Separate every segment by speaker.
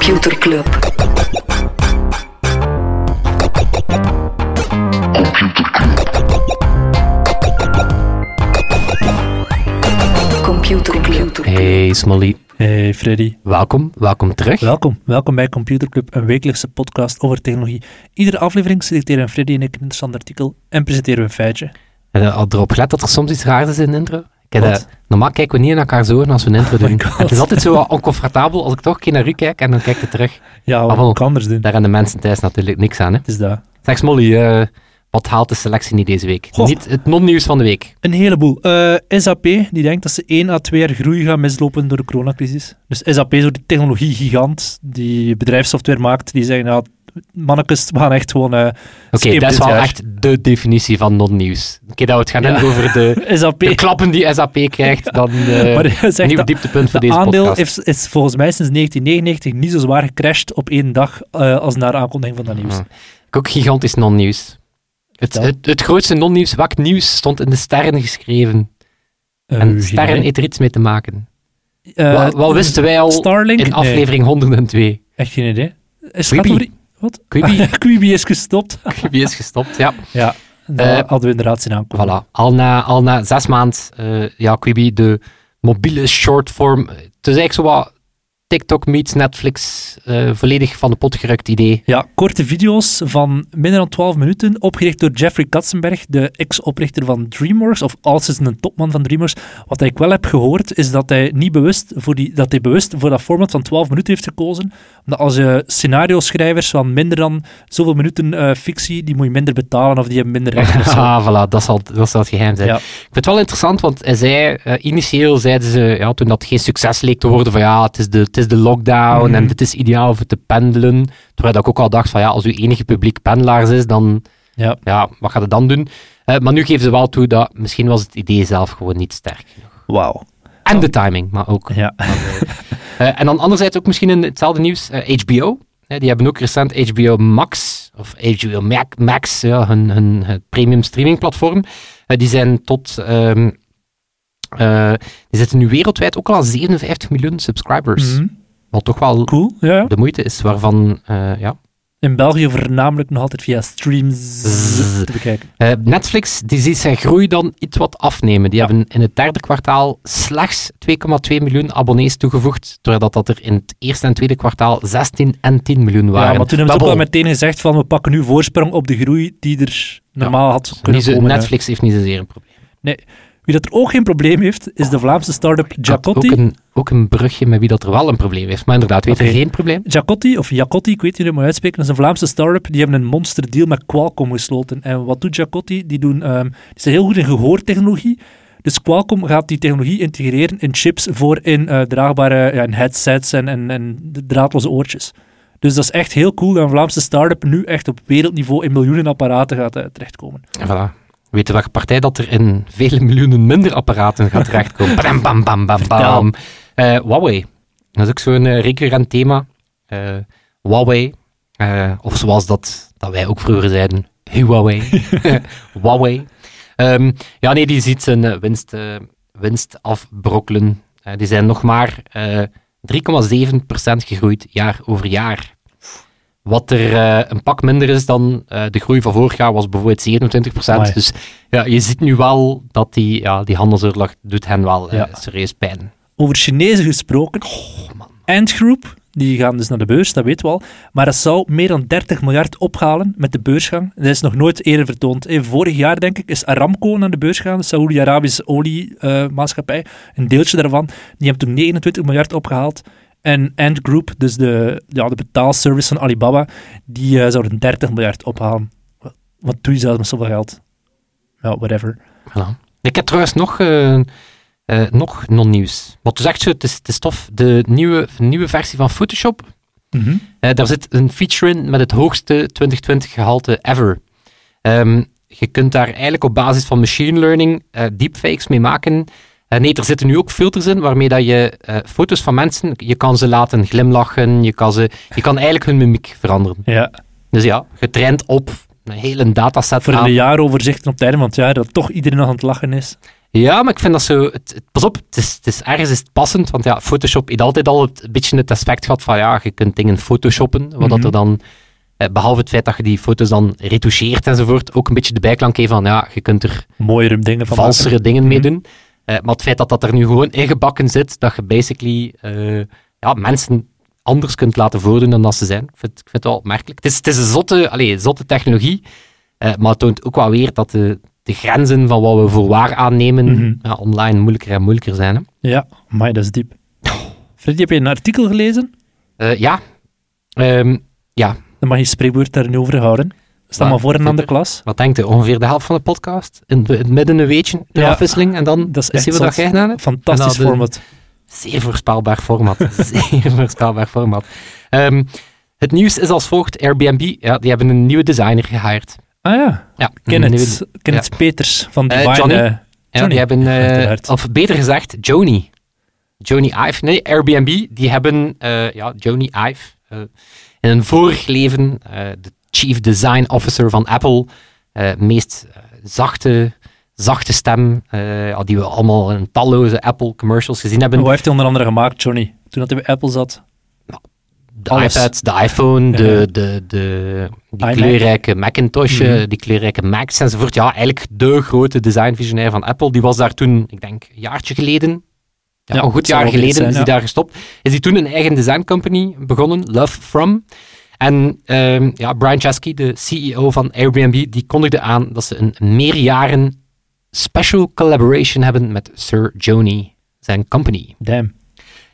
Speaker 1: Computer Club. Computer Club.
Speaker 2: Hey Smolly,
Speaker 3: Hey Freddy,
Speaker 2: welkom, welkom terug.
Speaker 3: welkom. Welkom bij Computer Club, een wekelijkse podcast over technologie. Iedere aflevering selecteren Freddy en ik een interessant artikel en presenteren we een feitje.
Speaker 2: Heb je al erop gelet dat er soms iets raars is in de intro? Normaal kijken we niet naar elkaar zo als we een intro
Speaker 3: Oh
Speaker 2: doen. Het is altijd zo oncomfortabel als ik toch keer naar u kijk en dan kijk je terug.
Speaker 3: Ja,
Speaker 2: Ah,
Speaker 3: wat ik anders doen?
Speaker 2: Daar hebben de mensen thuis natuurlijk niks aan. Hè?
Speaker 3: Het is dat.
Speaker 2: Zeg Smolly, eh, wat haalt de selectie niet deze week?
Speaker 3: Goh.
Speaker 2: Niet het non-nieuws van de week.
Speaker 3: Een heleboel. Eh, SAP, die denkt dat ze 1 à 2 jaar groei gaan mislopen door de coronacrisis. Dus SAP, zo die technologiegigant die bedrijfssoftware maakt, die zeggen, ja, mannetjes, gaan echt gewoon... eh
Speaker 2: Oké, dat is wel
Speaker 3: jaar.
Speaker 2: echt de definitie van non-nieuws. Oké, dat we het gaan
Speaker 3: Ja.
Speaker 2: hebben over de,
Speaker 3: SAP,
Speaker 2: de klappen die SAP krijgt, dan
Speaker 3: maar hij
Speaker 2: een
Speaker 3: zegt
Speaker 2: nieuw
Speaker 3: dat
Speaker 2: dieptepunt voor
Speaker 3: de
Speaker 2: deze
Speaker 3: aandeel
Speaker 2: podcast.
Speaker 3: is, is volgens mij sinds 1999 niet zo zwaar gecrashed op één dag eh, als naar aankondiging van dat nieuws.
Speaker 2: Ik ook gigantisch non-nieuws. Het, het, het grootste non-nieuws, welk nieuws stond in de sterren geschreven? En sterren heeft er iets mee te maken. Wat, wisten wij al
Speaker 3: Starlink?
Speaker 2: in aflevering 102?
Speaker 3: Nee, echt geen idee. Is het over... Wat?
Speaker 2: Quibi.
Speaker 3: Quibi is gestopt.
Speaker 2: Wie is gestopt? Ja,
Speaker 3: Ja, dat
Speaker 2: Eh,
Speaker 3: hadden we inderdaad zien aankomen.
Speaker 2: voilà. Al na, al na zes maanden, eh, ja, Quibi, de mobiele shortform. Het is eigenlijk zo wat TikTok meets Netflix, eh, volledig van de pot gerukt idee.
Speaker 3: Ja, korte video's van minder dan 12 minuten, opgericht door Jeffrey Katzenberg, de ex-oprichter van DreamWorks, of als een topman van DreamWorks. Wat ik wel heb gehoord, is dat hij niet bewust voor, die, dat, hij bewust voor dat format van 12 minuten heeft gekozen. Omdat als je scenario-schrijvers van minder dan zoveel minuten eh, fictie, die moet je minder betalen of die hebben minder rechten.
Speaker 2: Ah, voilà, dat zal, dat zal het geheim zijn.
Speaker 3: Ja.
Speaker 2: Ik vind het wel interessant, want hij zei, eh, initieel zeiden ze, ja, toen dat geen succes leek te worden, van ja, het is de, is de lockdown
Speaker 3: Mhm.
Speaker 2: en dit is ideaal voor te pendelen. Terwijl ik ook al dacht van ja, als uw enige publiek pendelaars is, dan,
Speaker 3: Ja.
Speaker 2: ja, wat gaat het dan doen? Eh, maar nu geven ze wel toe dat misschien was het idee zelf gewoon niet sterk genoeg.
Speaker 3: Wauw.
Speaker 2: En de timing, maar ook.
Speaker 3: Ja.
Speaker 2: Eh, en dan anderzijds ook misschien in hetzelfde nieuws, HBO. Eh, die hebben ook recent HBO Max, of HBO Mac- Max, ja, hun, hun, hun premium streaming platform. Eh, die zijn tot, ehm, eh, die zitten nu wereldwijd ook al aan 57 miljoen subscribers.
Speaker 3: Mhm.
Speaker 2: Wat toch wel
Speaker 3: Cool, ja.
Speaker 2: de moeite is, waarvan, eh, ja.
Speaker 3: In België voornamelijk nog altijd via streams
Speaker 2: Zzz.
Speaker 3: te bekijken.
Speaker 2: Eh, Netflix, die ziet zijn groei dan iets wat afnemen. Die
Speaker 3: Ja.
Speaker 2: hebben in het derde kwartaal slechts 2,2 miljoen abonnees toegevoegd, terwijl dat, dat er in het eerste en tweede kwartaal 16 en 10 miljoen waren.
Speaker 3: Ja, maar toen hebben ze ook wel meteen gezegd van we pakken nu voorsprong op de groei die er normaal had kunnen komen.
Speaker 2: Netflix heeft niet zozeer een probleem.
Speaker 3: Wie dat er ook geen probleem heeft, is de Vlaamse start-up Jacotti.
Speaker 2: Ook een, ook een brugje met wie dat er wel een probleem heeft. Maar inderdaad, weet
Speaker 3: Oké.
Speaker 2: er geen probleem?
Speaker 3: Jacotti, of Jacotti, ik weet niet hoe je het moet uitspreken, dat is een Vlaamse start-up. Die hebben een monster deal met Qualcomm gesloten. En wat doet Jacotti? Die, doen, ehm, die zijn heel goed in gehoortechnologie. Dus Qualcomm gaat die technologie integreren in chips voor in eh, draagbare ja, in headsets en, en, en draadloze oortjes. Dus dat is echt heel cool dat een Vlaamse start-up nu echt op wereldniveau in miljoenen apparaten gaat eh, terechtkomen.
Speaker 2: En voilà. Weet je welke partij dat er in vele miljoenen minder apparaten gaat terechtkomen? Bam, bam, bam, bam, bam. Eh, Huawei. Dat is ook zo'n eh, recurrent thema. Eh, Huawei. Of zoals dat, dat wij ook vroeger zeiden, Huawei. Huawei. Ehm, ja, nee, die ziet zijn winst, winst afbrokkelen. Die zijn nog maar eh 3,7% gegroeid jaar over jaar. Wat er eh, een pak minder is dan eh, de groei van vorig jaar was bijvoorbeeld 27%.
Speaker 3: Amai.
Speaker 2: Dus ja, je ziet nu wel dat die, ja, die handelsoorlog doet hen wel eh,
Speaker 3: Ja.
Speaker 2: serieus pijn.
Speaker 3: Over Chinezen gesproken. Ant Group, die gaan dus naar de beurs, dat weten we al. Maar dat zou meer dan 30 miljard ophalen met de beursgang. Dat is nog nooit eerder vertoond. Vorig jaar, denk ik, is Aramco naar de beurs gegaan, de Saoedi-Arabische oliemaatschappij. een deeltje daarvan. Die hebben toen 29 miljard opgehaald. En Ant Group, dus de, ja, de betaalservice van Alibaba, die eh, zouden 30 miljard ophalen. Wat, wat doe je zelf met zoveel geld? Ja, whatever.
Speaker 2: Voilà. Ik heb trouwens nog, eh, eh, nog non-nieuws. Wat dus echt zo, het is, het is tof. De nieuwe, nieuwe versie van Photoshop,
Speaker 3: Mhm.
Speaker 2: daar zit een feature in met het hoogste 2020 gehalte ever. Ehm, je kunt daar eigenlijk op basis van machine learning deepfakes mee maken. Eh, nee, er zitten nu ook filters in waarmee dat je eh, foto's van mensen, je kan ze laten glimlachen, je kan, ze, je kan eigenlijk hun mimiek veranderen.
Speaker 3: Ja,
Speaker 2: Dus ja, getraind op een hele dataset
Speaker 3: voor
Speaker 2: aan
Speaker 3: een jaaroverzicht op het einde van het jaar, dat toch iedereen nog aan het lachen is.
Speaker 2: Ja, maar ik vind dat zo... Het, het- pas op, het is, het is ergens is het passend, want ja, Photoshop heeft altijd al het, een beetje het aspect gehad van ja, je kunt dingen photoshoppen, wat dat
Speaker 3: Mhm.
Speaker 2: er dan, eh, behalve het feit dat je die foto's dan retoucheert enzovoort, ook een beetje de bijklank heeft van ja, je kunt er
Speaker 3: Mooiere dingen van
Speaker 2: valsere
Speaker 3: maken.
Speaker 2: dingen mee
Speaker 3: Mhm.
Speaker 2: doen. Eh, maar het feit dat dat er nu gewoon ingebakken zit, dat je basically eh, ja, mensen anders kunt laten voordoen dan dat ze zijn, ik vind, ik vind het wel opmerkelijk. Het is, het is een zotte, allez, zotte technologie, eh, maar het toont ook wel weer dat de, de grenzen van wat we voor waar aannemen
Speaker 3: Mhm.
Speaker 2: ja, online moeilijker en moeilijker zijn. Hè?
Speaker 3: Ja, maar dat is diep. Freddy, heb je een artikel gelezen?
Speaker 2: Ja. Ehm, ja,
Speaker 3: Dan mag je spreekwoord daar nu over houden. Stel
Speaker 2: Ja,
Speaker 3: maar voor een andere klas.
Speaker 2: wat denkt u? Ongeveer de helft van de podcast? In, het midden een weetje, de
Speaker 3: Ja.
Speaker 2: afwisseling, en dan
Speaker 3: Dat is
Speaker 2: zie
Speaker 3: echt
Speaker 2: je wat
Speaker 3: zot.
Speaker 2: jij gedaan hebt?
Speaker 3: Fantastisch
Speaker 2: dat de-
Speaker 3: format.
Speaker 2: Zeer voorspelbaar format. Zeer voorspelbaar format. Ehm, het nieuws is als volgt. Airbnb, ja, die hebben een nieuwe designer gehired.
Speaker 3: Ah ja,
Speaker 2: Ja,
Speaker 3: Kenneth,
Speaker 2: nieuwe-
Speaker 3: Kenneth Peters van
Speaker 2: Eh,
Speaker 3: Divine.
Speaker 2: Johnny.
Speaker 3: eh,
Speaker 2: ja,
Speaker 3: Johnny.
Speaker 2: die hebben,
Speaker 3: Uiteraard.
Speaker 2: of beter gezegd, Joni. Joni Ive. Nee, Airbnb, die hebben, eh, ja, Joni Ive, in een vorig leven de Chief Design Officer van Apple, eh, meest eh, zachte, zachte stem, eh, die we allemaal in talloze Apple commercials gezien hebben.
Speaker 3: Wat heeft hij onder andere gemaakt, Johnny? Toen dat hij bij Apple zat.
Speaker 2: de
Speaker 3: Alles.
Speaker 2: iPad, de iPhone, de, de, de, die kleurrijke Macintosh,
Speaker 3: Mhm.
Speaker 2: die kleurrijke Macs enzovoort. Ja, eigenlijk de grote designvisionair van Apple. Die was daar toen, ik denk, een jaartje geleden. Ja, een goed jaar geleden
Speaker 3: zijn,
Speaker 2: is hij
Speaker 3: ja.
Speaker 2: daar gestopt. Is hij toen een eigen design company begonnen, Love From. En ehm, ja, Brian Chesky, de CEO van Airbnb, die kondigde aan dat ze een meerjaren special collaboration hebben met Sir Joni, zijn company.
Speaker 3: Damn.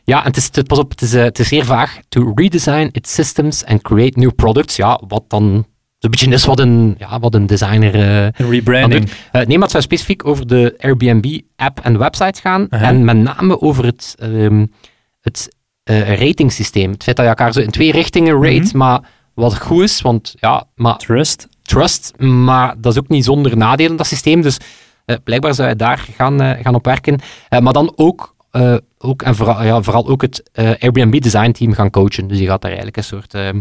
Speaker 2: Ja, en het is, pas op, het is, eh, het is zeer vaag. To redesign its systems and create new products. Ja, wat dan zo'n beetje is wat een, ja, wat een designer eh,
Speaker 3: Een rebranding.
Speaker 2: Eh, nee, maar het zou specifiek over de Airbnb-app en website gaan. En met name over het, ehm het eh, ratingsysteem. Het feit dat je elkaar zo in twee richtingen rate,
Speaker 3: Mhm.
Speaker 2: maar wat goed is, want ja, maar
Speaker 3: Trust.
Speaker 2: trust, maar dat is ook niet zonder nadelen, dat systeem. Dus eh, blijkbaar zou je daar gaan, eh, gaan op werken. Maar dan ook, ook en vooral, ja, vooral ook het Airbnb design team gaan coachen. Dus je gaat daar eigenlijk een soort, wel-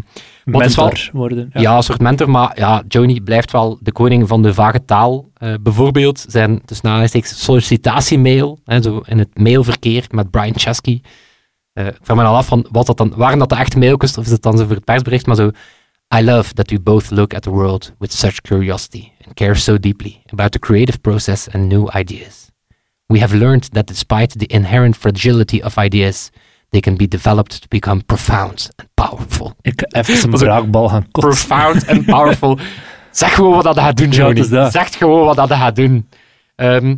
Speaker 3: Mentor worden.
Speaker 2: ja. een soort mentor. Maar ja, Joni blijft wel de koning van de vage taal. Bijvoorbeeld zijn, tussen aanhalingstekens, sollicitatiemail, hè, zo in het mailverkeer met Brian Chesky. Eh, ik vraag me al af van, wat dat dan, waren dat de echte mailtjes of is het dan zo voor het persbericht, maar zo... I love that we both look at the world with such curiosity and care so deeply about the creative process and new ideas. We have learned that despite the inherent fragility of ideas, they can be developed to become profound and powerful.
Speaker 3: Ik even een braakbal gaan kotsen.
Speaker 2: Profound and powerful. zeg gewoon wat dat gaat doen,
Speaker 3: Ja, dat.
Speaker 2: zeg gewoon wat dat gaat doen. Ehm,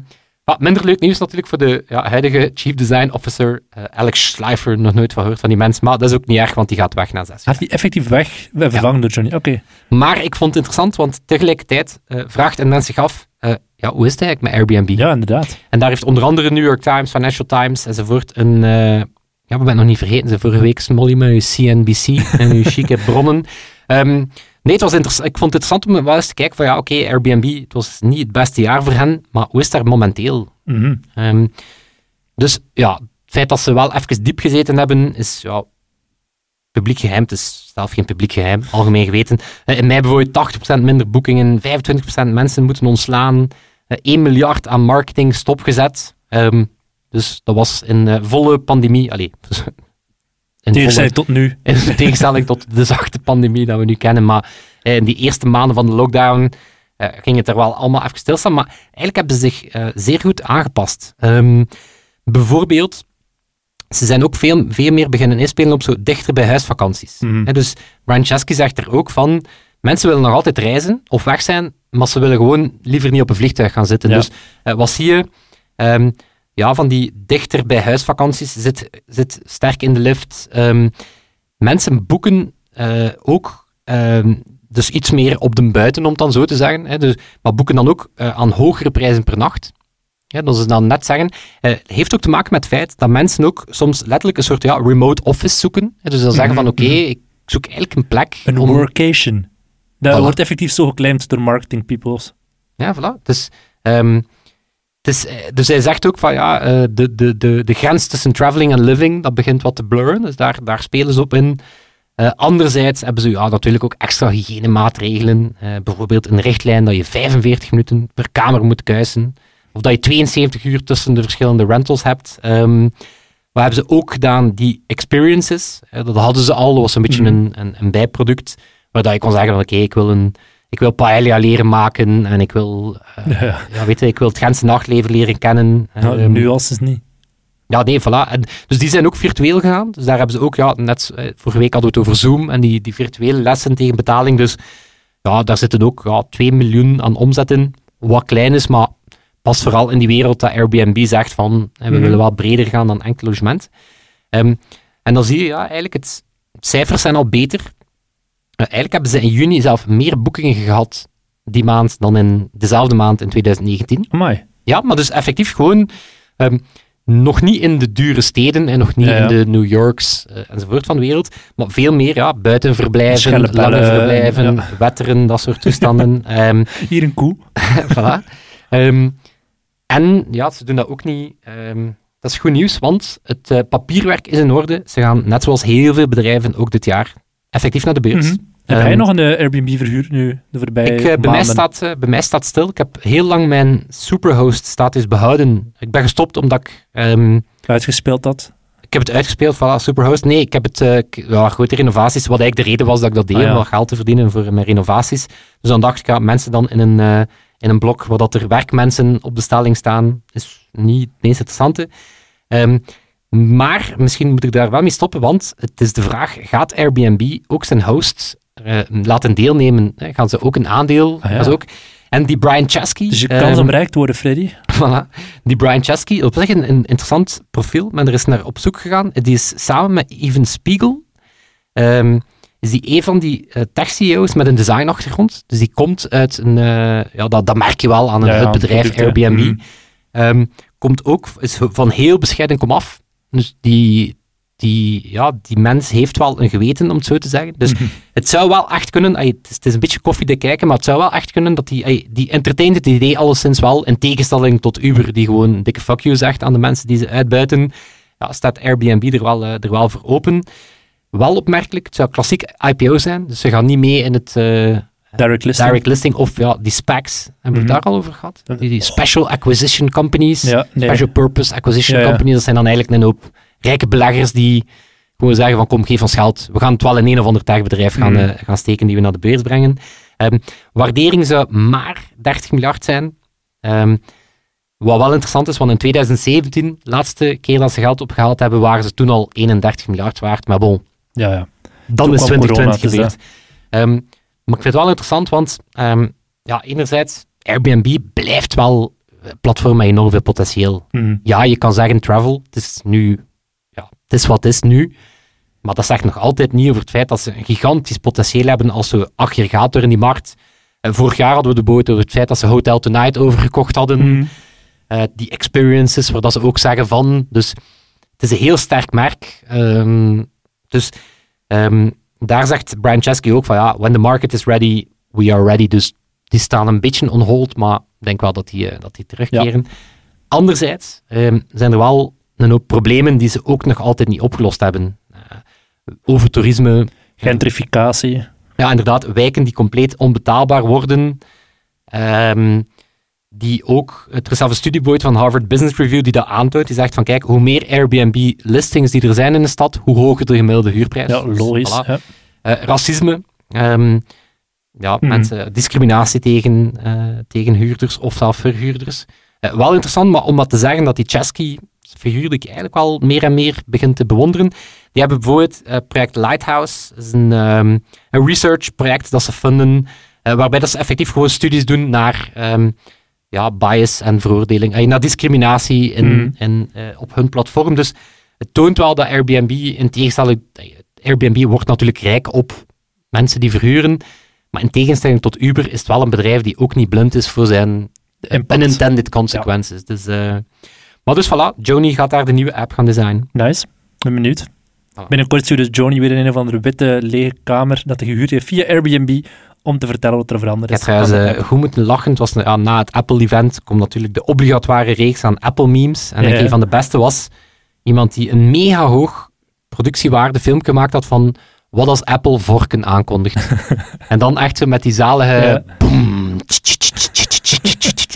Speaker 2: minder leuk nieuws natuurlijk voor de ja, huidige Chief Design Officer, eh, Alex Schleifer. Nog nooit van gehoord van die mensen, maar dat is ook niet erg, want die gaat weg na zes jaar.
Speaker 3: Gaat die effectief weg? We vervangen door Johnny. Oké.
Speaker 2: Maar ik vond het interessant, want tegelijkertijd eh, vraagt een mens zich af, eh, ja, hoe is het eigenlijk met Airbnb?
Speaker 3: Ja, inderdaad.
Speaker 2: En daar heeft onder andere New York Times, Financial Times enzovoort een... ja, we ben nog niet vergeten, ze vorige week Smolly met uw CNBC en uw chique bronnen. Ehm, nee, het was interessant. Ik vond het interessant om wel eens te kijken van ja, oké, Airbnb, het was niet het beste jaar voor hen, maar hoe is daar momenteel?
Speaker 3: Mhm.
Speaker 2: Ehm, dus ja, het feit dat ze wel even diep gezeten hebben, is ja, publiek geheim. Het is zelf geen publiek geheim, algemeen geweten. Eh, in mei bijvoorbeeld 80% minder boekingen, 25% mensen moeten ontslaan, eh, 1 miljard aan marketing stopgezet. Ehm, dus dat was in eh, volle pandemie. Allee, in,
Speaker 3: Tegenstelling tot nu.
Speaker 2: in tegenstelling tot de zachte pandemie dat we nu kennen. Maar eh, in die eerste maanden van de lockdown eh, ging het er wel allemaal even stilstaan. Maar eigenlijk hebben ze zich eh, zeer goed aangepast. Ehm, bijvoorbeeld, ze zijn ook veel, veel meer beginnen inspelen op zo dichter bij huisvakanties. Hè, dus Chesky zegt er ook van, mensen willen nog altijd reizen of weg zijn, maar ze willen gewoon liever niet op een vliegtuig gaan zitten.
Speaker 3: Ja.
Speaker 2: Dus wat zie je? Ehm, ja, van die dichter bij huisvakanties zit, zit sterk in de lift. Ehm, mensen boeken eh, ook ehm, dus iets meer op de buiten, om het dan zo te zeggen. Hè, dus, maar boeken dan ook eh, aan hogere prijzen per nacht. Ja, dat is dan net zeggen. eh, heeft ook te maken met het feit dat mensen ook soms letterlijk een soort ja, remote office zoeken. Hè, dus dan zeggen van oké, ik zoek eigenlijk een plek.
Speaker 3: Een
Speaker 2: om-
Speaker 3: workation. Dat
Speaker 2: Voilà.
Speaker 3: wordt effectief zo geclaimd door marketing peoples.
Speaker 2: Ja, voilà. Dus, ehm, is, eh, dus hij zegt ook van ja, eh, de, de, de, de grens tussen traveling en living, dat begint wat te blurren. Dus daar, daar spelen ze op in. Eh, anderzijds hebben ze ja, natuurlijk ook extra hygiënemaatregelen. Eh, bijvoorbeeld een richtlijn dat je 45 minuten per kamer moet kuisen. of dat je 72 uur tussen de verschillende rentals hebt. Ehm, wat hebben ze ook gedaan? Die experiences. dat hadden ze al, dat was een beetje
Speaker 3: Mhm.
Speaker 2: een, een, een bijproduct. Waar dat je kon zeggen: van, oké, ik wil een. Ik wil paella leren maken en ik wil, eh,
Speaker 3: Ja.
Speaker 2: ja, weet je, ik wil het Gentse nachtleven leren kennen.
Speaker 3: Nou, nu als het niet.
Speaker 2: ja, nee, voilà. En, dus die zijn ook virtueel gegaan. Dus daar hebben ze ook, ja, net eh, vorige week hadden we het over Zoom en die, die virtuele lessen tegen betaling. Dus ja, daar zitten ook ja, 2 miljoen aan omzet in. Wat klein is, maar past vooral in die wereld dat Airbnb zegt van eh, we
Speaker 3: Mhm.
Speaker 2: willen wel breder gaan dan enkel logement. Ehm, en dan zie je, ja, eigenlijk, het cijfers zijn al beter. Eh, eigenlijk hebben ze in juni zelf meer boekingen gehad die maand dan in dezelfde maand in 2019.
Speaker 3: Amai.
Speaker 2: Ja, maar dus effectief gewoon ehm, nog niet in de dure steden en nog niet
Speaker 3: Ja, ja.
Speaker 2: in de New Yorks eh, enzovoort van de wereld, maar veel meer ja, buitenverblijven, lange verblijven,
Speaker 3: ja.
Speaker 2: wetteren, dat soort toestanden. Ehm,
Speaker 3: Hier een koe.
Speaker 2: voilà. Ehm, en ja, ze doen dat ook niet. dat is goed nieuws, want het eh, papierwerk is in orde. Ze gaan, net zoals heel veel bedrijven, ook dit jaar effectief naar de beurs.
Speaker 3: Mhm. Heb
Speaker 2: Ehm,
Speaker 3: jij nog een eh, Airbnb verhuurd nu, de voorbije
Speaker 2: ik, eh, bij, mij staat, eh, bij mij staat stil. Ik heb heel lang mijn superhost-status behouden. Ik ben gestopt omdat ik... ehm,
Speaker 3: Uitgespeeld dat?
Speaker 2: ik heb het uitgespeeld, voilà, superhost. Nee, ik heb het... ik- grote renovaties, wat eigenlijk de reden was dat ik dat deed,
Speaker 3: Ah, ja.
Speaker 2: om wat geld te verdienen voor mijn renovaties. Dus dan dacht ik, ja, mensen dan in een, in een blok waar dat er werkmensen op de stelling staan, is niet het meest interessante. Ehm, maar misschien moet ik daar wel mee stoppen, want het is de vraag, gaat Airbnb ook zijn hosts eh, laten deelnemen? Hè? Gaan ze ook een aandeel?
Speaker 3: Ah, ja.
Speaker 2: ook... En die Brian Chesky...
Speaker 3: Dus je om rijk te worden, Freddy.
Speaker 2: Voilà. Die Brian Chesky, op zich een, een interessant profiel. Men er is naar op zoek gegaan. Die is samen met Even Spiegel. ehm, is die een van die eh, tech-CEO's met een designachtergrond. Dus die komt uit een... eh, ja, dat, dat merk je wel aan een,
Speaker 3: Ja,
Speaker 2: het bedrijf. Airbnb.
Speaker 3: Mhm.
Speaker 2: Ehm, komt ook, is van heel bescheiden komaf. Dus die, die, ja, die mens heeft wel een geweten, om het zo te zeggen. Dus het zou wel echt kunnen, ey, het, is, het is een beetje koffie kijken, maar het zou wel echt kunnen dat die, die entertaint het idee alleszins wel, in tegenstelling tot Uber, die gewoon een dikke fuck you zegt aan de mensen die ze uitbuiten. Ja, staat Airbnb er wel, eh, er wel voor open. Wel opmerkelijk, het zou klassiek IPO zijn, dus ze gaan niet mee in het eh,
Speaker 3: Direct listing.
Speaker 2: direct listing of ja, die SPACs. Hebben we
Speaker 3: Mhm.
Speaker 2: het daar al over gehad? Die, die Special Acquisition Companies.
Speaker 3: Ja, nee.
Speaker 2: Special Purpose Acquisition
Speaker 3: Ja, ja.
Speaker 2: Companies, dat zijn dan eigenlijk een hoop rijke beleggers die gewoon zeggen van kom, geef ons geld. We gaan het wel in een of ander techbedrijf gaan,
Speaker 3: Mhm.
Speaker 2: eh, gaan steken die we naar de beurs brengen. Ehm, waardering zou maar 30 miljard zijn. Ehm, wat wel interessant is, want in 2017, laatste keer dat ze geld opgehaald hebben, waren ze toen al 31 miljard waard. Maar bon,
Speaker 3: Ja, ja.
Speaker 2: dan
Speaker 3: Toen
Speaker 2: is
Speaker 3: kwam
Speaker 2: 2020
Speaker 3: corona, dus,
Speaker 2: gebeurd. Ehm, maar ik vind het wel interessant, want ehm, ja, enerzijds, Airbnb blijft wel een platform met enorm veel potentieel.
Speaker 3: Mhm.
Speaker 2: Ja, je kan zeggen travel, het is nu, ja, het is wat het is nu. Maar dat zegt nog altijd niet over het feit dat ze een gigantisch potentieel hebben als ze aggregator in die markt. En vorig jaar hadden we de boot over het feit dat ze Hotel Tonight overgekocht hadden.
Speaker 3: Mhm.
Speaker 2: Eh, die experiences, waar dat ze ook zeggen van. Dus het is een heel sterk merk. Ehm, dus ehm, daar zegt Brian Chesky ook van ja, when the market is ready, we are ready. Dus die staan een beetje on hold, maar ik denk wel dat die, eh, dat die terugkeren. Anderzijds ehm, zijn er wel een hoop problemen die ze ook nog altijd niet opgelost hebben. Eh, over toerisme,
Speaker 3: Gentrificatie.
Speaker 2: ja, inderdaad, wijken die compleet onbetaalbaar worden. Ehm, die ook, er is zelfs een studie van Harvard Business Review die dat aantoont. Die zegt van, kijk, hoe meer Airbnb-listings die er zijn in de stad, hoe hoger de gemiddelde huurprijs.
Speaker 3: Ja,
Speaker 2: Dus,
Speaker 3: logisch.
Speaker 2: voilà.
Speaker 3: hè.
Speaker 2: Eh, racisme, ehm, ja, mensen, discriminatie tegen, eh, tegen huurders of zelf verhuurders. Eh, wel interessant, maar om maar te zeggen dat die Chesky figuur die ik eigenlijk wel meer en meer begin te bewonderen. Die hebben bijvoorbeeld eh project Lighthouse, dat is een, ehm, een research project dat ze funden, eh, waarbij dat ze effectief gewoon studies doen naar ehm, ja, bias en veroordeling, eh, naar discriminatie in,
Speaker 3: Mhm.
Speaker 2: in, eh, op hun platform. Dus het toont wel dat Airbnb, in tegenstelling, eh, Airbnb wordt natuurlijk rijk op mensen die verhuren, maar in tegenstelling tot Uber is het wel een bedrijf die ook niet blind is voor zijn
Speaker 3: Impact.
Speaker 2: unintended consequences. Dus, maar dus voilà, Joni gaat daar de nieuwe app gaan designen.
Speaker 3: Nice. Ben benieuwd.
Speaker 2: Voilà.
Speaker 3: Binnenkort stuurt dus Johnny weer in een of andere witte lege kamer dat hij gehuurd heeft via Airbnb om te vertellen wat er veranderd
Speaker 2: Ja,
Speaker 3: is. de
Speaker 2: eh,
Speaker 3: app.
Speaker 2: goed moeten lachen. Het was ja, na het Apple-event komt natuurlijk de obligatoire reeks aan Apple-memes. En
Speaker 3: Ja, ja.
Speaker 2: een van de beste was iemand die een mega hoog productiewaarde film gemaakt had van wat als Apple vorken aankondigt. en dan echt zo met die zalige...
Speaker 3: Ja.
Speaker 2: boom,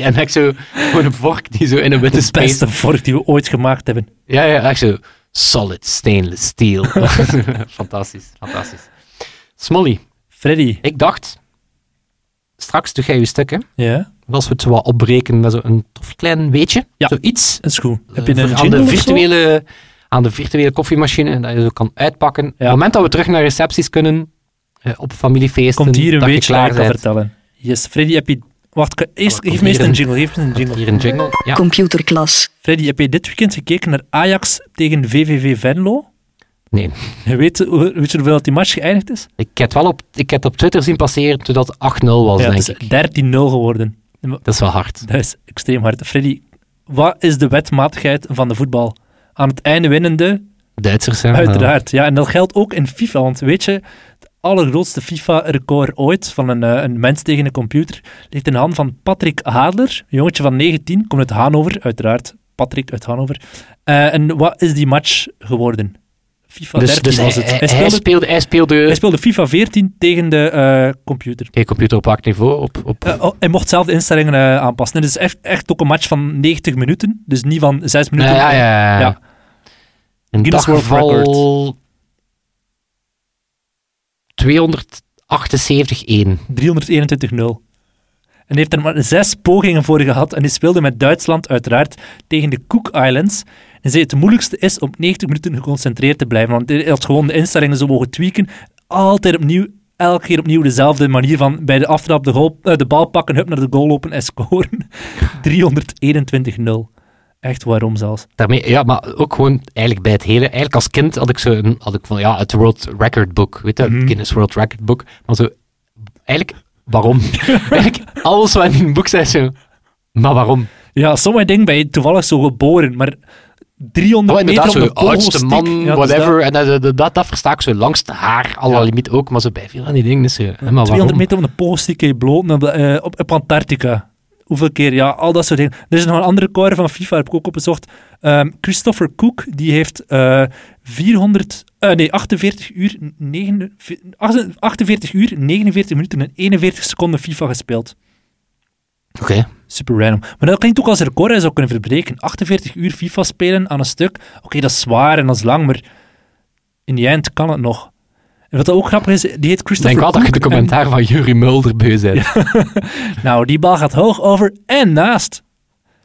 Speaker 2: En echt zo, gewoon een vork die zo in een witte
Speaker 3: De
Speaker 2: space...
Speaker 3: beste vork die we ooit gemaakt hebben.
Speaker 2: Ja, ja, echt zo, solid stainless steel. fantastisch, fantastisch. Smolly,
Speaker 3: Freddy.
Speaker 2: ik dacht, straks doe jij je stukken.
Speaker 3: Ja,
Speaker 2: Als we het zo wat opbreken met zo'n tof klein weetje,
Speaker 3: Ja.
Speaker 2: zoiets.
Speaker 3: dat is goed. Heb je
Speaker 2: Eh,
Speaker 3: een
Speaker 2: aan de virtuele aan de virtuele koffiemachine, dat je zo kan uitpakken. Op het moment dat we terug naar recepties kunnen, eh, op familiefeesten,
Speaker 3: Komt hier een
Speaker 2: dat je
Speaker 3: weetje dat
Speaker 2: klaar
Speaker 3: ik kan vertellen. Yes, Freddy, heb je... Wacht, eerst,
Speaker 2: Oh,
Speaker 3: geef me eerst een- jingle. Geef me een jingle.
Speaker 2: Hier een jingle. Ja.
Speaker 1: Computerklas.
Speaker 3: Freddy, heb je dit weekend gekeken naar Ajax tegen VVV Venlo?
Speaker 2: Nee,
Speaker 3: weet, weet je hoeveel dat die match geëindigd is?
Speaker 2: ik heb het wel op, ik heb op Twitter zien passeren toen dat 8-0 was,
Speaker 3: ja,
Speaker 2: denk
Speaker 3: het is
Speaker 2: ik.
Speaker 3: 13-0 geworden.
Speaker 2: Dat is wel hard.
Speaker 3: Dat is extreem hard. Freddy, wat is de wetmatigheid van de voetbal? Aan het einde winnende,
Speaker 2: Duitsers, hè.
Speaker 3: uiteraard. Ja, en dat geldt ook in FIFA. Want weet je, het allergrootste FIFA-record ooit van een, eh, een mens tegen een computer ligt in de hand van Patrick Hadler, een jongetje van 19, komt uit Hannover, uiteraard. Patrick uit Hannover. Eh, en wat is die match geworden? FIFA
Speaker 2: Dus,
Speaker 3: 13
Speaker 2: dus hij,
Speaker 3: was het.
Speaker 2: hij,
Speaker 3: Hij
Speaker 2: hij
Speaker 3: speelde,
Speaker 2: hij speelde
Speaker 3: hij speelde FIFA 14 tegen de eh, computer.
Speaker 2: Oké, computer op laag niveau. Op, op,
Speaker 3: oh, hij mocht zelf de instellingen eh, aanpassen. Het is echt, echt ook een match van 90 minuten, dus niet van 6 minuten.
Speaker 2: ja, ja, ja.
Speaker 3: Ja.
Speaker 2: In dat geval 278-1.
Speaker 3: 321-0. En heeft er maar zes pogingen voor gehad. En hij speelde met Duitsland uiteraard tegen de Cook Islands. En zei het moeilijkste is om 90 minuten geconcentreerd te blijven. Want hij had gewoon de instellingen zo mogen tweaken. Altijd opnieuw, elke keer opnieuw dezelfde manier van bij de aftrap de, goal, eh, de bal pakken, hup naar de goal lopen en scoren. 321-0. Echt waarom zelfs?
Speaker 2: Daarmee, ja, maar ook gewoon eigenlijk bij het hele. Eigenlijk als kind had ik zo een, had ik van ja, het World Record Book, weet je,
Speaker 3: Mhm.
Speaker 2: het Guinness World Record Book. Maar zo, eigenlijk, waarom? eigenlijk, alles wat in het boek zei zo, maar waarom?
Speaker 3: Ja, sommige dingen ben je toevallig zo geboren, maar 300
Speaker 2: Oh,
Speaker 3: meter op
Speaker 2: zo
Speaker 3: pogelstick,
Speaker 2: oudste man,
Speaker 3: ja, dus
Speaker 2: whatever.
Speaker 3: dat-
Speaker 2: en dat, dat, dat, versta ik zo langs de haar, alle
Speaker 3: Ja.
Speaker 2: limiet ook, maar zo bij veel van die dingen zo, hè, maar
Speaker 3: 200
Speaker 2: waarom?
Speaker 3: meter van de poolstick je bloot op, eh, op, op Antarctica. Hoeveel keer? Ja, al dat soort dingen. Er is nog een andere record van FIFA, heb ik ook opgezocht. Ehm, Christopher Cook, die heeft eh 400, eh, nee, 48 uur, 9, 48 uur, 49 minuten en 41 seconden FIFA gespeeld.
Speaker 2: Oké,
Speaker 3: Super random. Maar dat klinkt ook als record hij zou kunnen verbreken. 48 uur FIFA spelen aan een stuk. Oké, dat is zwaar en dat is lang, maar in die eind kan het nog. En wat ook grappig is, die heet Christopher
Speaker 2: denk wel dat je de
Speaker 3: en-
Speaker 2: commentaar van Jurie Mulder beu bent.
Speaker 3: Nou, die bal gaat hoog over en naast.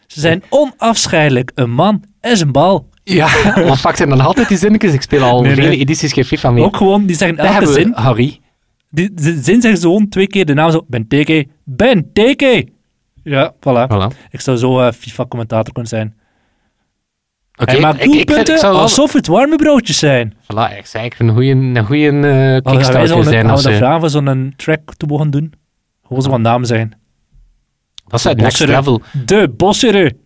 Speaker 3: Ze zijn onafscheidelijk. Een man is een bal.
Speaker 2: Ja, wat pakt zijn dan altijd die zinnetjes? Ik speel al
Speaker 3: Nee, nee.
Speaker 2: vele edities geen FIFA meer.
Speaker 3: Ook gewoon, die zeggen elke
Speaker 2: we
Speaker 3: zin.
Speaker 2: Harry.
Speaker 3: Die, de zin zeggen ze gewoon twee keer de naam zo. Benteke. Benteke. Ja, voilà.
Speaker 2: Voilà.
Speaker 3: Ik zou zo eh, FIFA-commentator kunnen zijn.
Speaker 2: Oké,
Speaker 3: Hij maakt
Speaker 2: ik, ik, vind-
Speaker 3: doelpunten
Speaker 2: ik zou wel...
Speaker 3: alsof het warme broodjes zijn.
Speaker 2: Voilà, ik zei eigenlijk een goede een goeie, eh
Speaker 3: Oh, wij
Speaker 2: kickstarter zijn. Als,
Speaker 3: we dat
Speaker 2: eh,
Speaker 3: vragen voor zo'n track te mogen doen? Gewoon zo wat namen zijn.
Speaker 2: dat is het next level.
Speaker 3: De Bossere.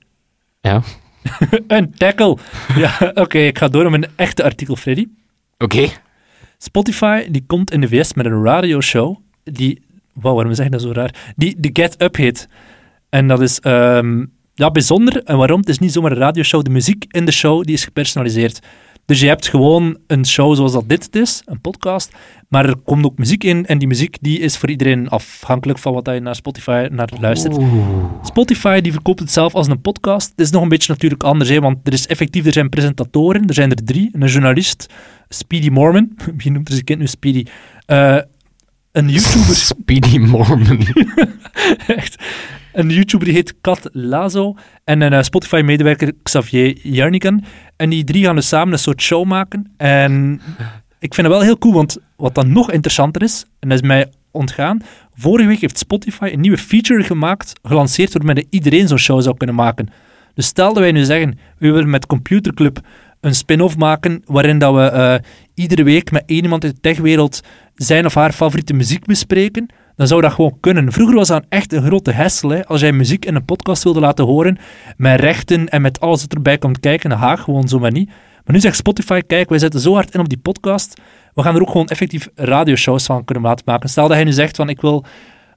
Speaker 2: Ja.
Speaker 3: een tackle. Ja, oké, ik ga door met een echte artikel, Freddy.
Speaker 2: Oké.
Speaker 3: Spotify die komt in de VS met een radioshow die, wow, waarom zeg je dat zo raar? Die de Get Up heet. En dat is ehm, ja, bijzonder. En waarom? Het is niet zomaar een radioshow. De muziek in de show die is gepersonaliseerd. Dus je hebt gewoon een show zoals dat dit is, een podcast, maar er komt ook muziek in en die muziek die is voor iedereen afhankelijk van wat je naar Spotify naar luistert.
Speaker 2: Oeh.
Speaker 3: Spotify die verkoopt het zelf als een podcast. Het is nog een beetje natuurlijk anders, hè, want er is effectief, er zijn presentatoren, er zijn er drie. Een journalist, Speedy Mormon, wie noemt er zijn kind nu Speedy? Eh, een YouTuber,
Speaker 2: Speedy Mormon.
Speaker 3: echt, een YouTuber die heet Kat Lazo en een eh, Spotify-medewerker Xavier Jarnigan. En die drie gaan dus samen een soort show maken. En ik vind het wel heel cool, want wat dan nog interessanter is, en dat is mij ontgaan, vorige week heeft Spotify een nieuwe feature gemaakt, gelanceerd, waarmee iedereen zo'n show zou kunnen maken. Dus stel dat wij nu zeggen, we willen met Computerclub een spin-off maken, waarin dat we eh, iedere week met één iemand uit de techwereld zijn of haar favoriete muziek bespreken, dan zou dat gewoon kunnen. Vroeger was dat echt een grote hassel. Hè? Als jij muziek in een podcast wilde laten horen, met rechten en met alles wat erbij komt kijken, dan ga gewoon zomaar niet. Maar nu zegt Spotify, kijk, wij zetten zo hard in op die podcast, we gaan er ook gewoon effectief radioshows van kunnen laten maken. Stel dat hij nu zegt van, ik wil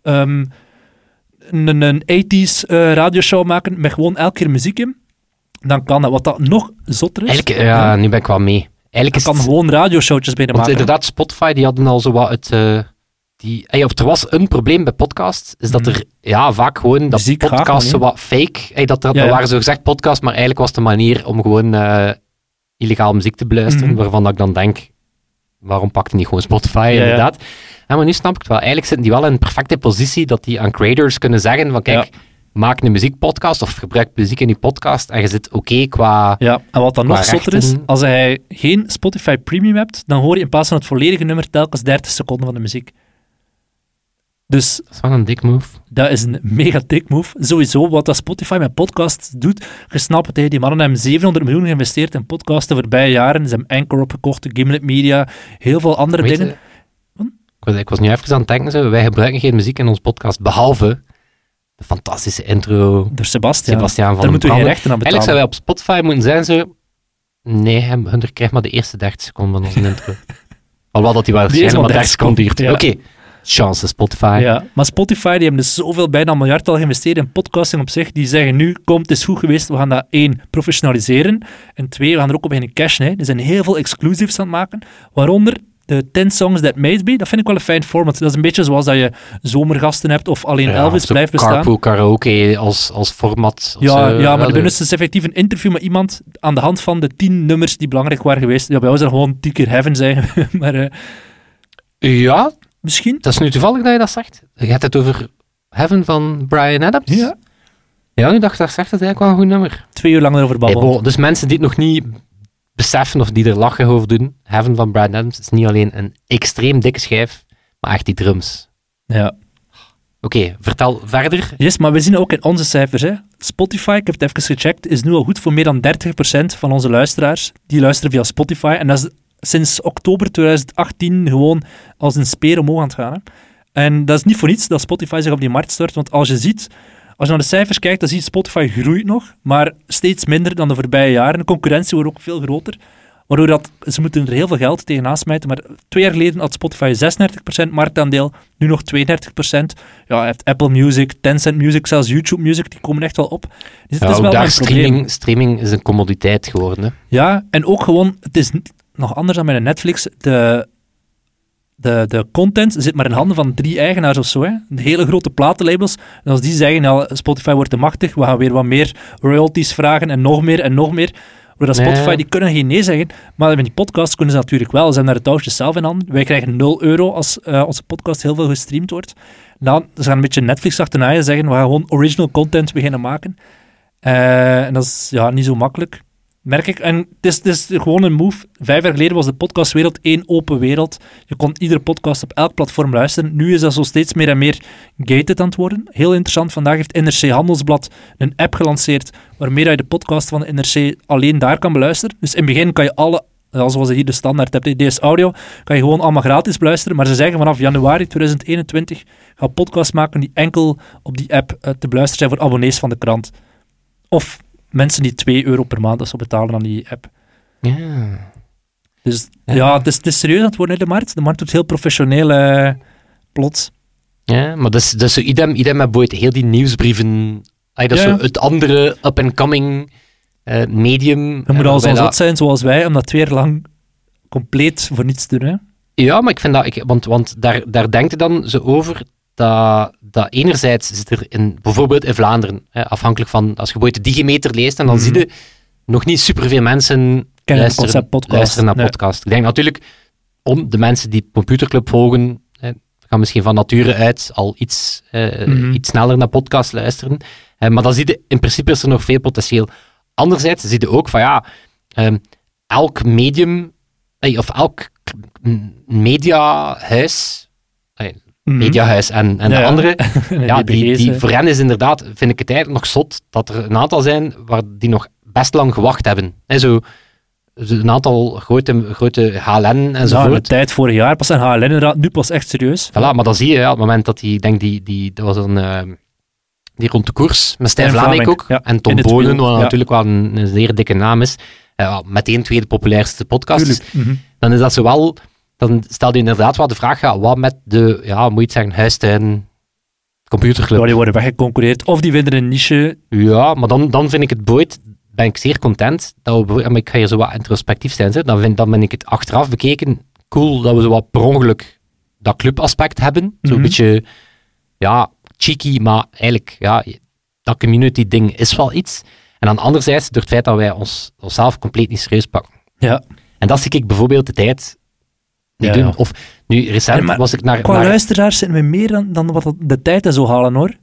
Speaker 3: ehm, een, een 80s eh, radioshow maken met gewoon elke keer muziek in, dan kan dat. Wat dat nog zotter is,
Speaker 2: Eigenlijk, ja, nu ben ik wel mee. Eigenlijk
Speaker 3: dan
Speaker 2: is
Speaker 3: kan
Speaker 2: het...
Speaker 3: gewoon radioshowtjes bij de
Speaker 2: Want
Speaker 3: maken.
Speaker 2: inderdaad, Spotify, die hadden al zo wat het... eh, die of er was een probleem bij podcasts, is dat er ja, vaak gewoon dat podcasts zo wat fake, dat, dat,
Speaker 3: Ja,
Speaker 2: dat
Speaker 3: ja.
Speaker 2: waren zo gezegd podcasts, maar eigenlijk was het een manier om gewoon eh, illegaal muziek te beluisteren,
Speaker 3: Mhm.
Speaker 2: waarvan dat ik dan denk, waarom pakt hij niet gewoon Spotify,
Speaker 3: ja.
Speaker 2: inderdaad. Ja, maar nu snap ik het wel. Eigenlijk zitten die wel in een perfecte positie dat die aan creators kunnen zeggen van kijk, maak een muziekpodcast of gebruik muziek in je podcast en je zit oké qua...
Speaker 3: Ja, en wat dan nog zotter is, als hij geen Spotify Premium hebt, dan hoor je in plaats van het volledige nummer telkens 30 seconden van de muziek. Dus
Speaker 2: Dat is wel een dik move.
Speaker 3: dat is een mega dik move. Sowieso, wat dat Spotify met podcasts doet, je snapt het, die mannen hebben 700 miljoen geïnvesteerd in podcasts de voorbije jaren. Ze hebben Anchor opgekocht, Gimlet Media, heel veel andere
Speaker 2: Weet
Speaker 3: dingen.
Speaker 2: ik, was, ik was nu even aan het denken, zo, wij gebruiken geen muziek in ons podcast, behalve de fantastische intro.
Speaker 3: Door Sebastian.
Speaker 2: Sebastiaan van
Speaker 3: Daar moeten we geen rechten aan betalen.
Speaker 2: Eigenlijk zou wij op Spotify moeten zijn zo... Nee, hun krijgt maar de eerste 30 seconden van onze intro. Alhoewel dat die waarschijnlijk
Speaker 3: maar
Speaker 2: maar 30 seconden duurt.
Speaker 3: 30
Speaker 2: Oké, chance Spotify.
Speaker 3: Ja, maar Spotify die hebben dus zoveel, bijna een miljard al geïnvesteerd in podcasting op zich. Die zeggen nu, kom, het is goed geweest, we gaan dat één, professionaliseren. En twee, we gaan er ook op beginnen cashen. Hè. Er zijn heel veel exclusives aan het maken, waaronder de 10 Songs That Made Me. Dat vind ik wel een fijn format. Dat is een beetje zoals dat je zomergasten hebt of alleen
Speaker 2: Ja,
Speaker 3: Elvis blijft bestaan.
Speaker 2: Carpool karaoke als, als format.
Speaker 3: Ja,
Speaker 2: zo.
Speaker 3: ja, maar
Speaker 2: de-
Speaker 3: de doen is dus effectief een interview met iemand aan de hand van de tien nummers die belangrijk waren geweest. Ja, bij ons gewoon tien keer Heaven zijn, maar eh,
Speaker 2: Ja,
Speaker 3: misschien.
Speaker 2: dat is nu toevallig dat je dat zegt. Je hebt het over Heaven van Brian Adams.
Speaker 3: Ja.
Speaker 2: Ja, nu dacht ik, dat zegt het eigenlijk wel een goed nummer.
Speaker 3: Twee uur lang erover babbelen.
Speaker 2: dus mensen die het nog niet beseffen of die er lachen over doen, Heaven van Brian Adams is niet alleen een extreem dikke schijf, maar echt die drums.
Speaker 3: ja.
Speaker 2: Oké, vertel verder.
Speaker 3: Yes, maar we zien ook in onze cijfers. Hè. Spotify, ik heb het even gecheckt, is nu al goed voor meer dan 30% van onze luisteraars. Die luisteren via Spotify. En dat is sinds oktober 2018 gewoon als een speer omhoog aan het gaan. Hè. En dat is niet voor niets dat Spotify zich op die markt stort. Want als je ziet, als je naar de cijfers kijkt, dan zie je Spotify groeit nog, maar steeds minder dan de voorbije jaren. De concurrentie wordt ook veel groter. Waardoor dat, ze moeten er heel veel geld tegenaan smijten. Maar twee jaar geleden had Spotify 36% marktaandeel, nu nog 32%. Ja, je hebt Apple Music, Tencent Music, zelfs YouTube Music, die komen echt wel op. Dus het
Speaker 2: Ja,
Speaker 3: is wel
Speaker 2: daar
Speaker 3: een probleem.
Speaker 2: streaming, streaming is een commoditeit geworden. Hè.
Speaker 3: Ja, en ook gewoon, het is niet- nog anders dan bij Netflix. De, de, de content zit maar in handen van drie eigenaars of zo. Hè. De hele grote platenlabels. En als die zeggen, nou, Spotify wordt te machtig, we gaan weer wat meer royalties vragen en nog meer en nog meer. Doordat. Spotify, die kunnen geen nee zeggen. Maar met die podcast kunnen ze natuurlijk wel. Ze hebben daar het touwtje zelf in handen. Wij krijgen 0 euro als eh, onze podcast heel veel gestreamd wordt. Dan ze gaan een beetje Netflix achterna en zeggen, we gaan gewoon original content beginnen maken. Eh, en dat is ja, niet zo makkelijk. Merk ik. En het is, gewoon een move. Vijf jaar geleden was de podcastwereld één open wereld. Je kon iedere podcast op elk platform luisteren. Nu is dat zo steeds meer en meer gated aan het worden. Heel interessant. Vandaag heeft NRC Handelsblad een app gelanceerd waarmee je de podcast van de NRC alleen daar kan beluisteren. Dus in het begin kan je alle, zoals je hier de standaard hebt, DS Audio, kan je gewoon allemaal gratis beluisteren. Maar ze zeggen vanaf januari 2021 gaan podcasts maken die enkel op die app eh, te beluisteren zijn voor abonnees van de krant. Of mensen die 2 euro per maand zo betalen aan die app.
Speaker 2: Ja.
Speaker 3: Dus
Speaker 2: Ja.
Speaker 3: ja, het, is, het is serieus aan het worden, hè, de markt. De markt doet heel professioneel eh, plots.
Speaker 2: Ja, maar dat is, dat is zo idem, idem met heel die nieuwsbrieven. Ay, dat is
Speaker 3: Ja.
Speaker 2: zo het andere up-and-coming eh, medium.
Speaker 3: Je moet
Speaker 2: eh,
Speaker 3: al
Speaker 2: waarbij
Speaker 3: zo
Speaker 2: dat-
Speaker 3: zot zijn zoals wij, om dat twee jaar lang compleet voor niets te doen. Hè?
Speaker 2: Ja, maar ik vind dat... Ik, want want daar, daar denkt je dan zo over dat, dat enerzijds zit er in, bijvoorbeeld in Vlaanderen, hè, afhankelijk van... Als je bijvoorbeeld de digimeter leest, en dan
Speaker 3: Mhm.
Speaker 2: zie je nog niet superveel mensen luisteren, luisteren naar
Speaker 3: Nee.
Speaker 2: podcast. Ik denk natuurlijk, om de mensen die Computerclub volgen, hè, gaan misschien van nature uit al iets, eh,
Speaker 3: Mhm.
Speaker 2: iets sneller naar podcast luisteren. Eh, maar dan zie je, in principe is er nog veel potentieel. Anderzijds zie je ook van ja, ehm, elk medium, eh, of elk mediahuis,
Speaker 3: Mhm.
Speaker 2: mediahuis en, en
Speaker 3: Ja,
Speaker 2: de
Speaker 3: ja.
Speaker 2: andere, ja, die, die, voor hen is inderdaad, vind ik het eigenlijk nog zot, dat er een aantal zijn waar die nog best lang gewacht hebben. Hè, zo, een aantal grote, grote HLN
Speaker 3: Ja, in de
Speaker 2: enzovoort.
Speaker 3: tijd vorig jaar pas een HLN inderdaad, nu pas echt serieus.
Speaker 2: Voilà, maar dan zie je, ja, op het moment dat die, ik denk die, die, dat was een, eh, die rond de koers, met Stijn Vlaming, ook,
Speaker 3: ja,
Speaker 2: en Tom Bonen, wat
Speaker 3: ja.
Speaker 2: natuurlijk wel een, een zeer dikke naam is, ja, meteen tweede populairste podcast.
Speaker 3: Mhm.
Speaker 2: dan is dat zowel, dan stel je inderdaad wel de vraag, ja, wat met de, ja, moet je het zeggen, huistuin, computerclub.
Speaker 3: Ja, die worden weggeconcureerd. Of die vinden een niche.
Speaker 2: Ja, maar dan, dan vind ik het boeit, ben ik zeer content, dat we, maar ik ga hier zo wat introspectief zijn. Dan, vind, dan ben ik het achteraf bekeken cool dat we zo wat per ongeluk dat clubaspect hebben. Zo'n
Speaker 3: Mhm.
Speaker 2: beetje, ja, cheeky, maar eigenlijk, ja, dat community-ding is wel iets. En dan anderzijds, door het feit dat wij ons, onszelf compleet niet serieus pakken.
Speaker 3: Ja.
Speaker 2: En dat zie ik bijvoorbeeld de tijd
Speaker 3: Ja,
Speaker 2: doen.
Speaker 3: ja.
Speaker 2: Of nu, recent
Speaker 3: Ja, maar
Speaker 2: was ik naar...
Speaker 3: Qua
Speaker 2: naar
Speaker 3: luisteraars zijn we meer dan, dan wat de tijd en zo halen, hoor.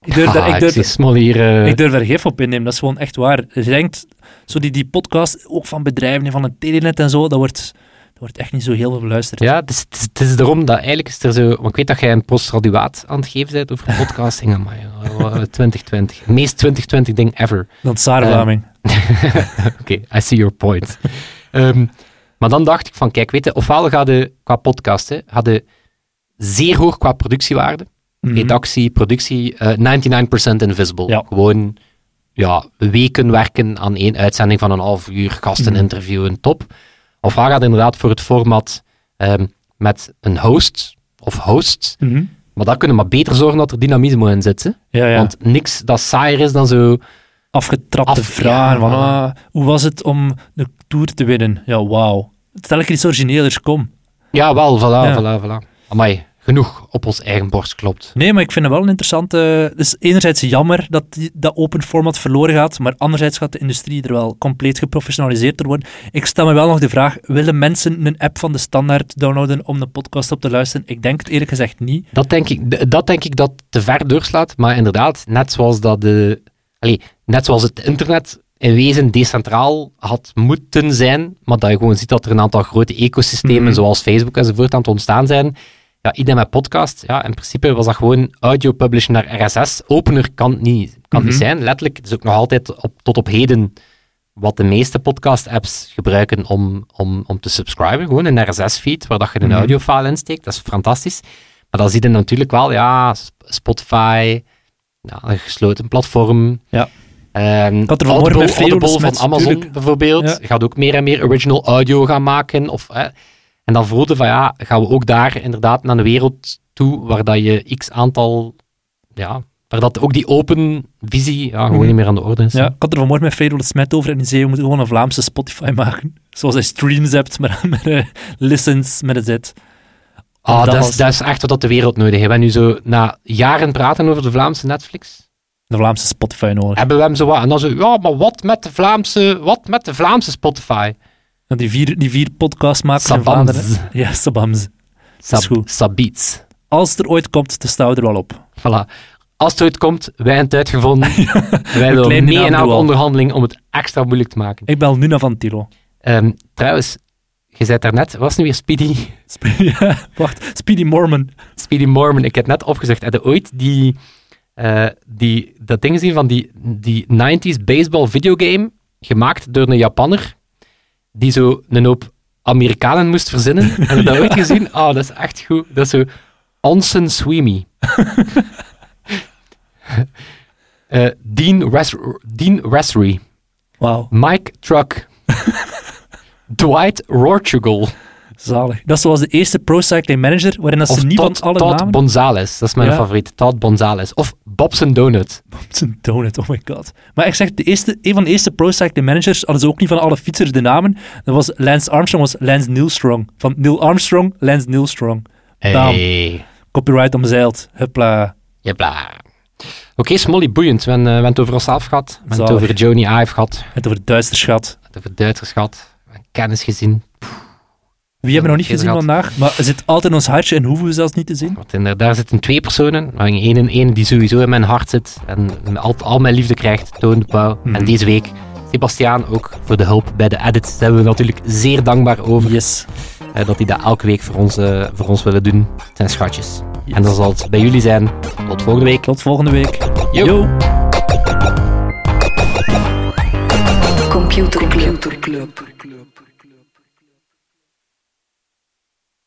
Speaker 3: Ik durf, daar,
Speaker 2: Ah,
Speaker 3: ik
Speaker 2: ik
Speaker 3: durf,
Speaker 2: Smol hier... eh,
Speaker 3: ik durf er gif op innemen, dat is gewoon echt waar. Je denkt, zo die, die podcast, ook van bedrijven en van het telenet en zo, dat wordt, dat wordt echt niet zo heel veel beluisterd.
Speaker 2: Ja, het is, het, is, het is daarom dat eigenlijk is er zo... Want ik weet dat jij een postgraduaat aan het geven bent over podcasting. Maar 2020. Het meest 2020 ding ever.
Speaker 3: Dan
Speaker 2: Eh,
Speaker 3: Vlaming.
Speaker 2: Oké, I see your point. Ehm, maar dan dacht ik van, kijk, weet je, ofwel ga je qua podcast, hè, zeer hoog qua productiewaarde.
Speaker 3: Mhm.
Speaker 2: Redactie, productie, eh 99% invisible.
Speaker 3: Ja.
Speaker 2: Gewoon ja, weken werken aan één uitzending van een half uur, gasten
Speaker 3: Mhm.
Speaker 2: interviewen, top. Of ga je inderdaad voor het format ehm, met een host of hosts.
Speaker 3: Mhm.
Speaker 2: Maar dat kunnen maar beter zorgen dat er dynamisme in zit. Hè?
Speaker 3: Ja, ja.
Speaker 2: Want niks dat saaier is dan zo...
Speaker 3: Afgetrapte
Speaker 2: Af-
Speaker 3: vragen van, ah, hoe was het om de Tour te winnen? Ja, wauw. Stel ik iets origineels, kom.
Speaker 2: Ja, wel, voilà,
Speaker 3: Ja.
Speaker 2: voilà, voilà. Amai, genoeg op ons eigen borst klopt.
Speaker 3: Nee, maar ik vind het wel een interessante... Het is enerzijds jammer dat die, dat open format verloren gaat, maar anderzijds gaat de industrie er wel compleet geprofessionaliseerd door worden. Ik stel me wel nog de vraag, willen mensen een app van de standaard downloaden om de podcast op te luisteren? Ik denk het eerlijk gezegd niet.
Speaker 2: Dat denk ik, dat denk ik dat te ver doorslaat, maar inderdaad, net zoals dat de... Allee, net zoals het internet in wezen decentraal had moeten zijn, maar dat je gewoon ziet dat er een aantal grote ecosystemen,
Speaker 3: Mhm.
Speaker 2: zoals Facebook enzovoort, aan het ontstaan zijn. Ja, idem met podcast. Ja, in principe was dat gewoon audio publishen naar RSS. Opener kan het niet, kan niet
Speaker 3: Mhm.
Speaker 2: zijn. Letterlijk, het is ook nog altijd op, tot op heden wat de meeste podcast-apps gebruiken om, om, om te subscriben. Gewoon een RSS-feed, waar dat je een
Speaker 3: Mhm.
Speaker 2: audiofile insteekt. Dat is fantastisch. Maar dan zie je natuurlijk wel, ja, Sp- Spotify, ja, een gesloten platform.
Speaker 3: Ja.
Speaker 2: Ehm,
Speaker 3: had er
Speaker 2: Audible,
Speaker 3: met
Speaker 2: Audible van Amazon bijvoorbeeld.
Speaker 3: Ja.
Speaker 2: Gaat ook meer en meer original audio gaan maken. Of. En dan voelde van, ja, gaan we ook daar inderdaad naar een wereld toe, waar dat je x aantal, ja, waar dat ook die open visie ja, gewoon
Speaker 3: Mhm.
Speaker 2: niet meer aan de orde is.
Speaker 3: Ja, ik had er vanmorgen met Fredo de Smet over en die zei, we moeten gewoon een Vlaamse Spotify maken. Zoals hij streams hebt, maar met eh, listens met een Z.
Speaker 2: Ah,
Speaker 3: dat
Speaker 2: dat, is, dat is echt wat de wereld nodig heeft. We hebben nu zo na jaren praten over de Vlaamse Netflix.
Speaker 3: De Vlaamse Spotify nodig.
Speaker 2: Hebben we hem zo wat. En dan zo, ja, maar wat met de Vlaamse, wat met de Vlaamse Spotify?
Speaker 3: Die vier, die vier podcastmakers in
Speaker 2: Sabams.
Speaker 3: Vlaanderen. Ja, Sabams.
Speaker 2: Sab,
Speaker 3: goed.
Speaker 2: Sabiets.
Speaker 3: Als het er ooit komt, dan staan we er wel op.
Speaker 2: Voilà. Als het ooit komt, wij hebben het uitgevonden. wij
Speaker 3: die
Speaker 2: mee in elke onderhandeling om het extra moeilijk te maken.
Speaker 3: Ik bel Nuna van Tilo.
Speaker 2: Ehm, trouwens, je zei daarnet, was nu weer Speedy,
Speaker 3: Sp- ja, wacht, Speedy Mormon.
Speaker 2: Speedy Mormon? Ik heb net opgezocht. Heb je ooit die, eh, die, dat ding gezien van die, die 90s baseball videogame, gemaakt door een Japanner, die zo een hoop Amerikanen moest verzinnen? Heb je dat ooit gezien? Oh, dat is echt goed. Dat is zo Onsen Sweeney. Eh, Dean, Res Dean Resry.
Speaker 3: Wauw,
Speaker 2: Mike Truck. Dwight Rortugal.
Speaker 3: zalig. Dat is zoals de eerste Pro Cycling Manager, waarin dat ze
Speaker 2: Of
Speaker 3: niet van alle
Speaker 2: Todd
Speaker 3: namen...
Speaker 2: Bonzales. Dat is mijn
Speaker 3: Ja.
Speaker 2: favoriet. Todd Bonzales. Of Bobson Donut.
Speaker 3: Zijn donut, oh my god. Maar ik zeg, de eerste, een van de eerste Pro Cycling Managers hadden ze ook niet van alle fietsers de namen. Dat was Lance Armstrong, was Lance Neilstrong. Van Neil Armstrong, Lance Neilstrong. Bam.
Speaker 2: Hey.
Speaker 3: Copyright omzeild. Hupla.
Speaker 2: Jepla. Oké, Smolly, boeiend. We hebben, eh, we hebben het over onszelf gehad. We hebben het over Joni Ive gehad.
Speaker 3: Het over het Duitserschat.
Speaker 2: We hebben het over Duitsers gehad. Kennis gezien.
Speaker 3: Wie hebben we nog niet gezien
Speaker 2: gehad.
Speaker 3: vandaag? Maar zit altijd in ons hartje en hoeven we zelfs niet te zien.
Speaker 2: Want in, daar zitten twee personen. Maar één, één die sowieso in mijn hart zit. En al, al mijn liefde krijgt. Toon de Pauw. En deze week Sebastiaan ook voor de hulp bij de edit. Daar zijn we natuurlijk zeer dankbaar over.
Speaker 3: Yes.
Speaker 2: eh, dat die dat elke week voor ons, eh, voor ons willen doen. Het zijn schatjes.
Speaker 3: Yes.
Speaker 2: En dat zal het bij jullie zijn. Tot volgende week.
Speaker 3: Tot volgende week.
Speaker 2: Yo.
Speaker 3: Yo.
Speaker 1: Computer Club.